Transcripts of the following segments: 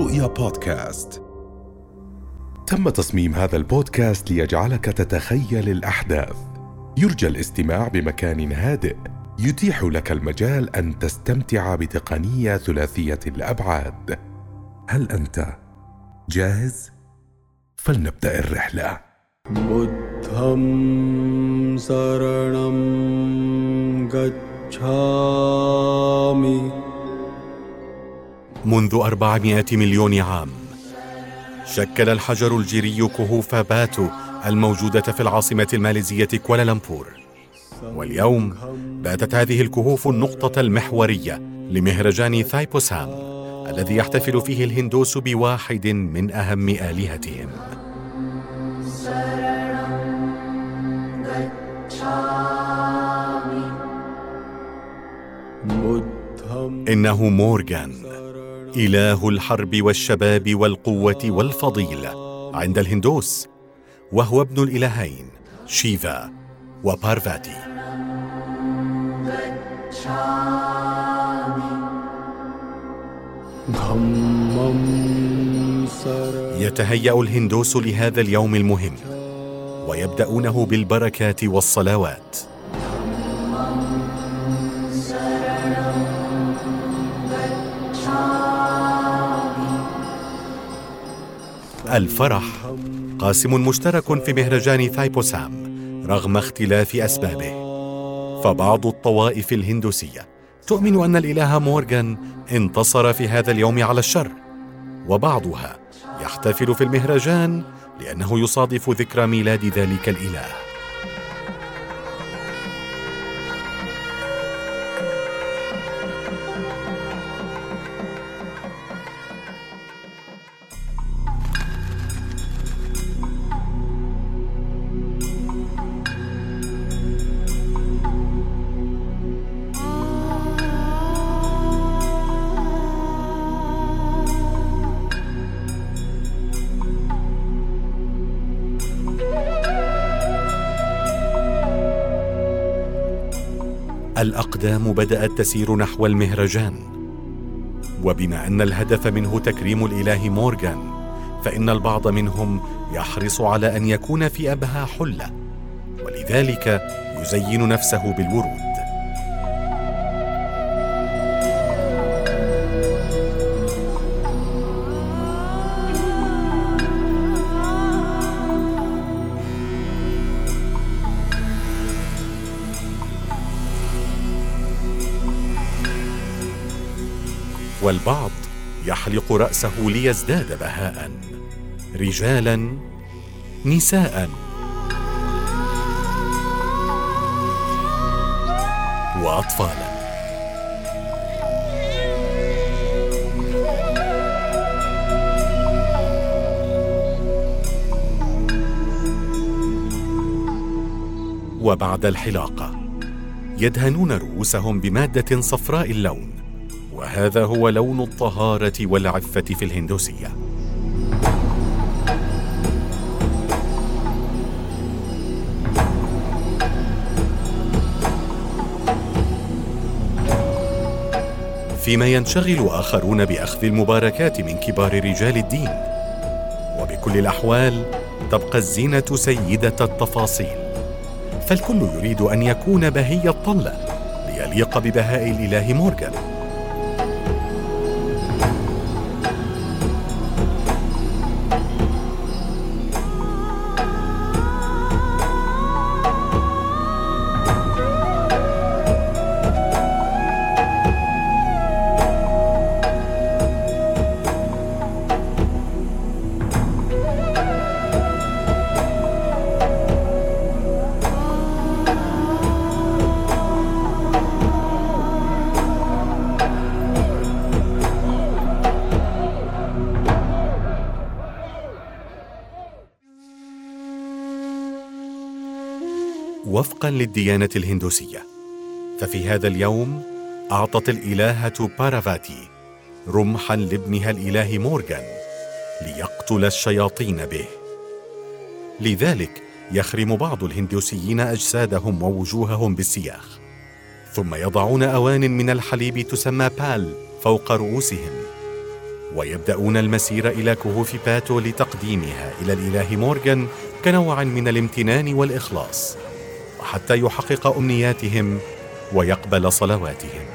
رؤيا بودكاست تم تصميم هذا البودكاست ليجعلك تتخيل الاحداث يرجى الاستماع بمكان هادئ يتيح لك المجال ان تستمتع بتقنيه ثلاثيه الابعاد هل انت جاهز فلنبدا الرحله बुद्धं शरणं गच्छामि منذ 400 مليون عام. شكل الحجر الجيري كهوف باتو الموجودة في العاصمة الماليزية كوالالمبور واليوم باتت هذه الكهوف النقطة المحورية لمهرجان ثايبوسام الذي يحتفل فيه الهندوس بواحد من أهم آلهتهم. إنه مورغان إله الحرب والشباب والقوة والفضيلة عند الهندوس وهو ابن الإلهين شيفا وبارفاتي. يتهيأ الهندوس لهذا اليوم المهم ويبدأونه بالبركات والصلوات. الفرح. قاسم مشترك في مهرجان ثايبوسام رغم اختلاف أسبابه. فبعض الطوائف الهندوسية تؤمن أن الإله مورغان انتصر في هذا اليوم على الشر وبعضها يحتفل في المهرجان لأنه يصادف ذكرى ميلاد ذلك الإله. الأقدام بدأت تسير نحو المهرجان. وبما أن الهدف منه تكريم الإله مورغان فإن البعض منهم يحرص على أن يكون في أبهى حلة ولذلك يزين نفسه بالورود. والبعض يحلق رأسه ليزداد بهاء. رجالا نساء. واطفالا. وبعد الحلاقة يدهنون رؤوسهم بمادة صفراء اللون. وهذا هو لون الطهارة والعفة في الهندوسية. فيما ينشغل آخرون بأخذ المباركات من كبار رجال الدين. وبكل الأحوال تبقى الزينة سيدة التفاصيل. فالكل يريد أن يكون بهي الطلة ليليق ببهاء الإله مورغان. وفقا للديانة الهندوسية. ففي هذا اليوم أعطت الإلهة بارافاتي رمحا لابنها الإله مورغان ليقتل الشياطين به. لذلك يخرم بعض الهندوسيين أجسادهم ووجوههم بالسياخ ثم يضعون اوان من الحليب تسمى بال فوق رؤوسهم ويبدأون المسير إلى كهوف باتو لتقديمها إلى الإله مورغان كنوع من الامتنان والإخلاص. وحتى يحقق أمنياتهم ويقبل صلواتهم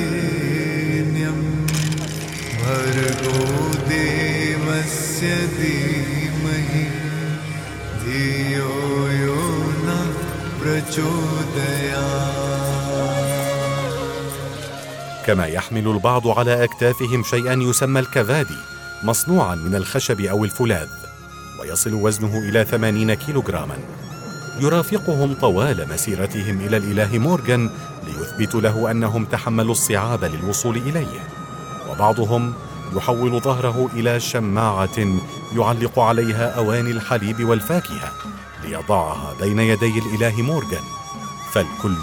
तत्सवितुर्वरेण्यं भर्गो देवस्य धीमहि धियो यो न प्रचोदयात् كما يحمل البعض على أكتافهم شيئا يسمى الكفادي مصنوعا من الخشب أو الفولاذ ويصل وزنه إلى 80 كيلوغراما. يرافقهم طوال مسيرتهم إلى الإله مورغان ليثبتوا له أنهم تحملوا الصعاب للوصول إليه. وبعضهم يحول ظهره إلى شماعة يعلق عليها أواني الحليب والفاكهة ليضعها بين يدي الإله مورغان. فالكل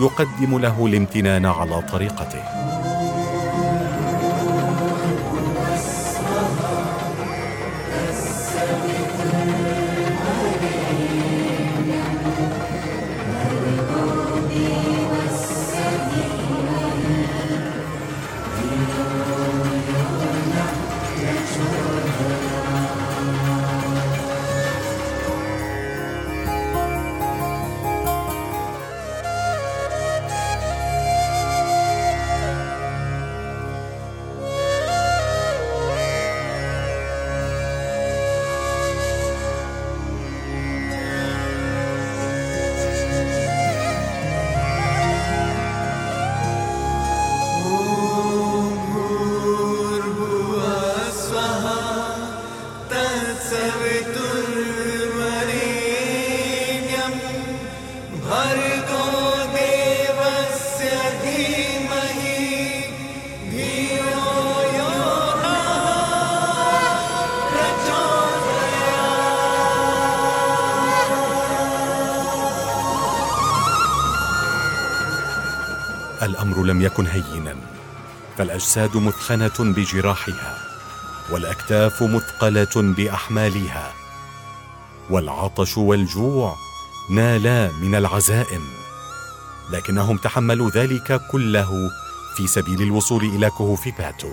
يقدم له الامتنان على طريقته. तत्सवितुर्वरेण्यं भर्गो देवस्य धीमहि धियो यो नः الامر لم يكن هينا فالاجساد مثخنه بجراحها والأكتاف مثقلة بأحمالها والعطش والجوع نالا من العزائم. لكنهم تحملوا ذلك كله في سبيل الوصول إلى كهوف باتو.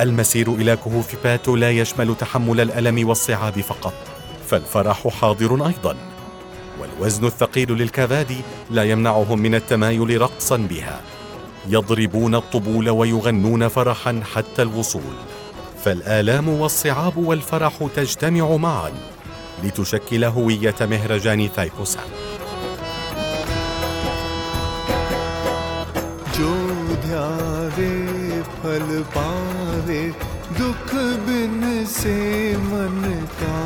المسير إلى كهوف باتو لا يشمل تحمل الألم والصعاب فقط فالفرح حاضر أيضا والوزن الثقيل للكافادي لا يمنعهم من التمايل رقصا بها يضربون الطبول ويغنون فرحا حتى الوصول فالآلام والصعاب والفرح تجتمع معا لتشكل هوية مهرجان تايكوسا جود يا فل पावे दुख बिन से मन का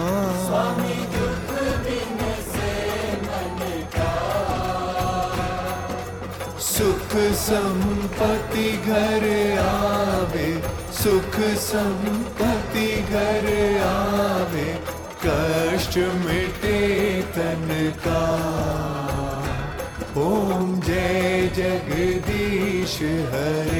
सुख संपत्ति घर आवे सुख संपत्ति घर आवे कष्ट मिटे तन का। ओम जय जगदीश हरे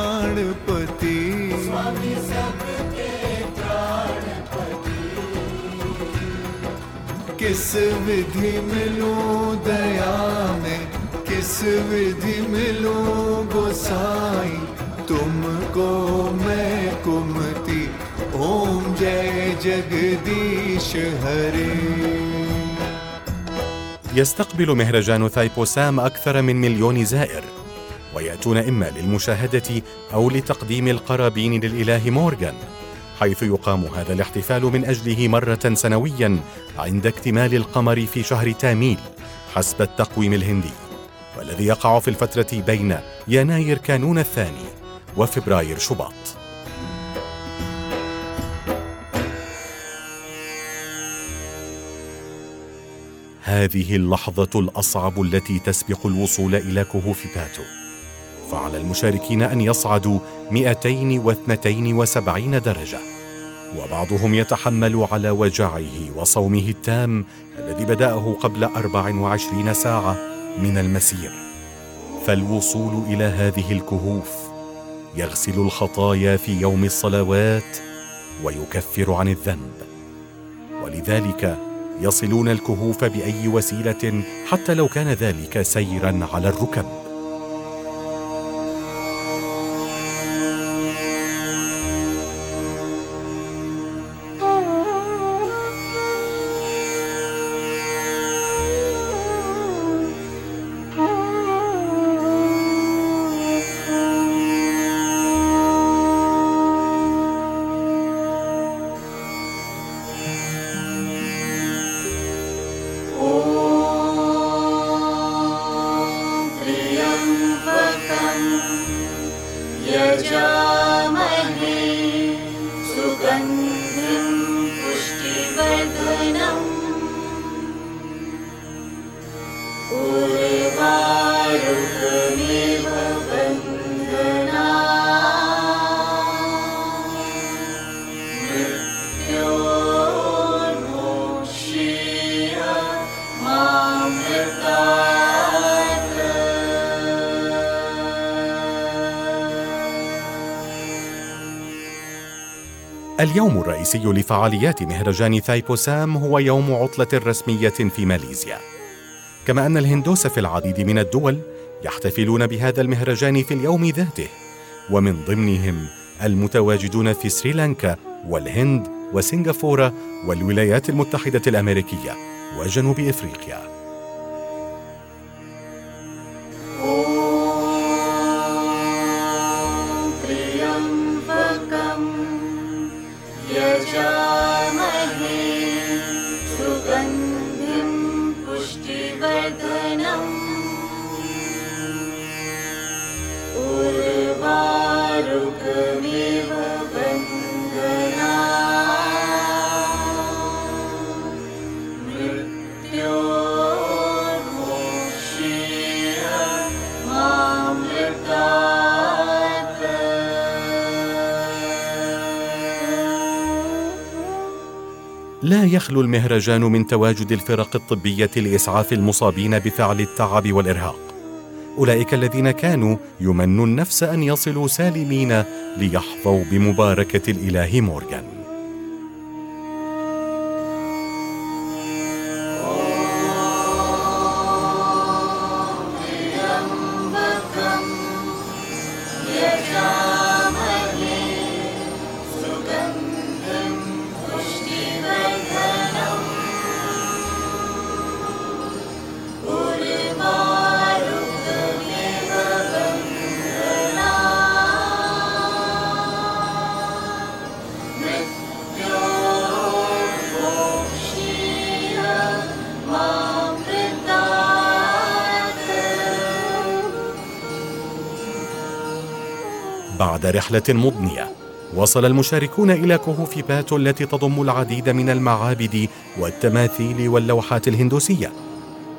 किस विधि मिलूं दया में किस विधि मिलूं गोसाई तुमको मैं कुमति ओम जय जगदीश हरे يستقبل مهرجان ثايبوسام أكثر من مليون زائر ويأتون إما للمشاهدة أو لتقديم القرابين للإله مورغان حيث يقام هذا الاحتفال من أجله مرة سنويا عند اكتمال القمر في شهر تاميل حسب التقويم الهندي والذي يقع في الفترة بين يناير كانون الثاني وفبراير شباط. هذه اللحظة الأصعب التي تسبق الوصول إلى كهوف باتو فعلى المشاركين أن يصعدوا 272 درجة. وبعضهم يتحمل على وجعه وصومه التام الذي بدأه قبل 24 ساعة من المسير. فالوصول إلى هذه الكهوف يغسل الخطايا في يوم الصلوات ويكفر عن الذنب. ولذلك يصلون الكهوف بأي وسيلة حتى لو كان ذلك سيرا على الركب. Yeah. اليوم الرئيسي لفعاليات مهرجان ثايبوسام هو يوم عطلة رسمية في ماليزيا. كما أن الهندوس في العديد من الدول يحتفلون بهذا المهرجان في اليوم ذاته ومن ضمنهم المتواجدون في سريلانكا والهند وسنغافورة والولايات المتحدة الأمريكية وجنوب إفريقيا. لا يخلو المهرجان من تواجد الفرق الطبية لإسعاف المصابين بفعل التعب والإرهاق. أولئك الذين كانوا يمنوا النفس أن يصلوا سالمين ليحظوا بمباركة الإله مورغان. بعد رحلة مضنية. وصل المشاركون إلى كهوف باتو التي تضم العديد من المعابد والتماثيل واللوحات الهندوسية.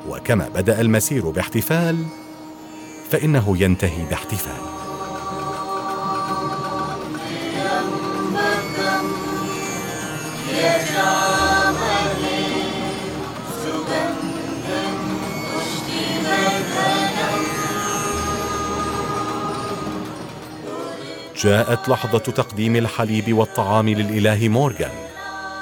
وكما بدأ المسير باحتفال فإنه ينتهي باحتفال. Yeah. جاءت لحظة تقديم الحليب والطعام للإله مورغان.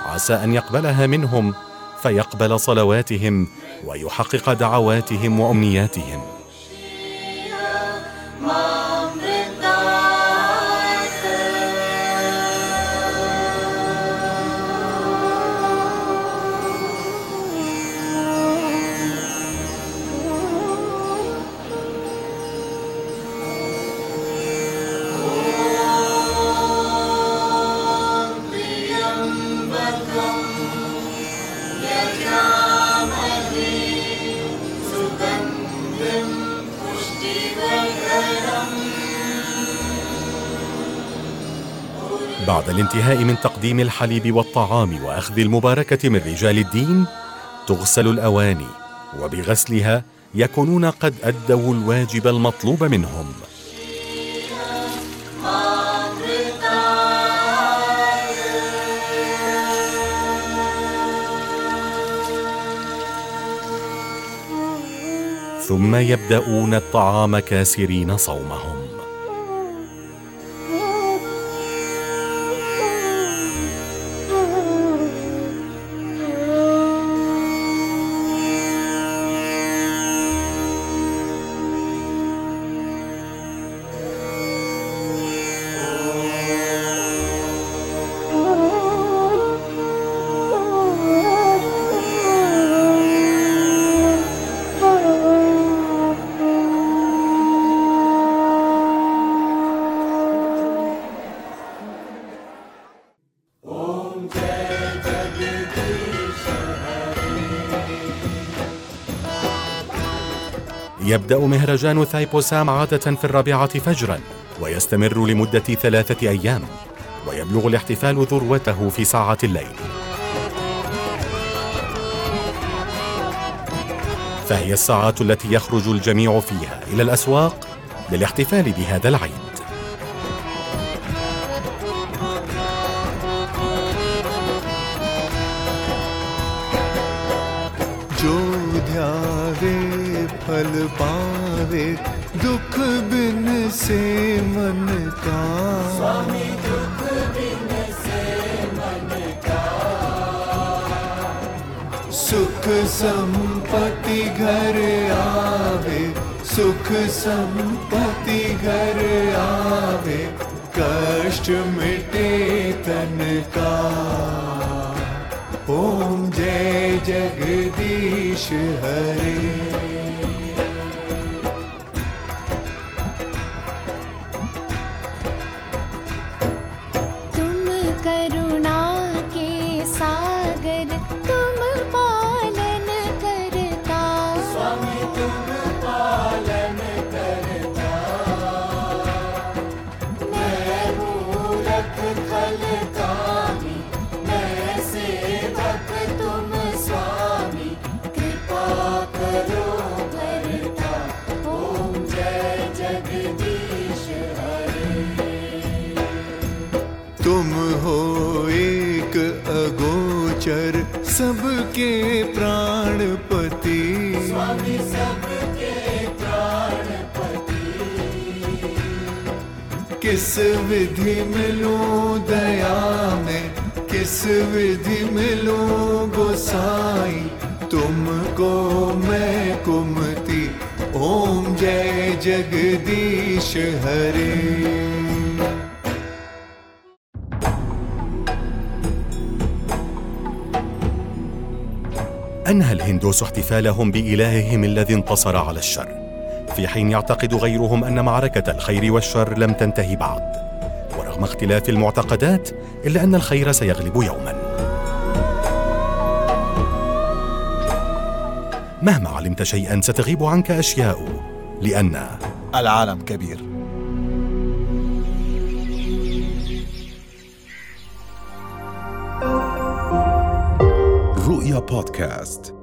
عسى أن يقبلها منهم فيقبل صلواتهم ويحقق دعواتهم وأمنياتهم. بعد الانتهاء من تقديم الحليب والطعام وأخذ المباركة من رجال الدين تغسل الأواني وبغسلها يكونون قد أدوا الواجب المطلوب منهم. ثم يبدأون الطعام كاسرين صومهم. يبدأ مهرجان ثايبوسام عادة في الرابعة فجرا ويستمر لمدة ثلاثة أيام ويبلغ الاحتفال ذروته في ساعة الليل. فهي الساعات التي يخرج الجميع فيها إلى الأسواق للاحتفال بهذا العيد. फल पावे दुख बिन से मन का स्वामी दुख बिन से मन का सुख संपत्ति घर आवे सुख संपत्ति घर आवे कष्ट मिटे तन का। ओम जय जगदीश हरे। सबके प्राणपति। स्वामी सबके प्राणपति। किस विधि मिलूं दया में किस विधि मिलूं गोसाई। तुमको मैं कुमति ओम जय जगदीश हरे। أنهى الهندوس احتفالهم بإلههم الذي انتصر على الشر؟ في حين يعتقد غيرهم أن معركة الخير والشر لم تنتهي بعد ورغم اختلاف المعتقدات إلا أن الخير سيغلب يوما. مهما علمت شيئا ستغيب عنك أشياء لأن العالم كبير. رؤيا بودكاست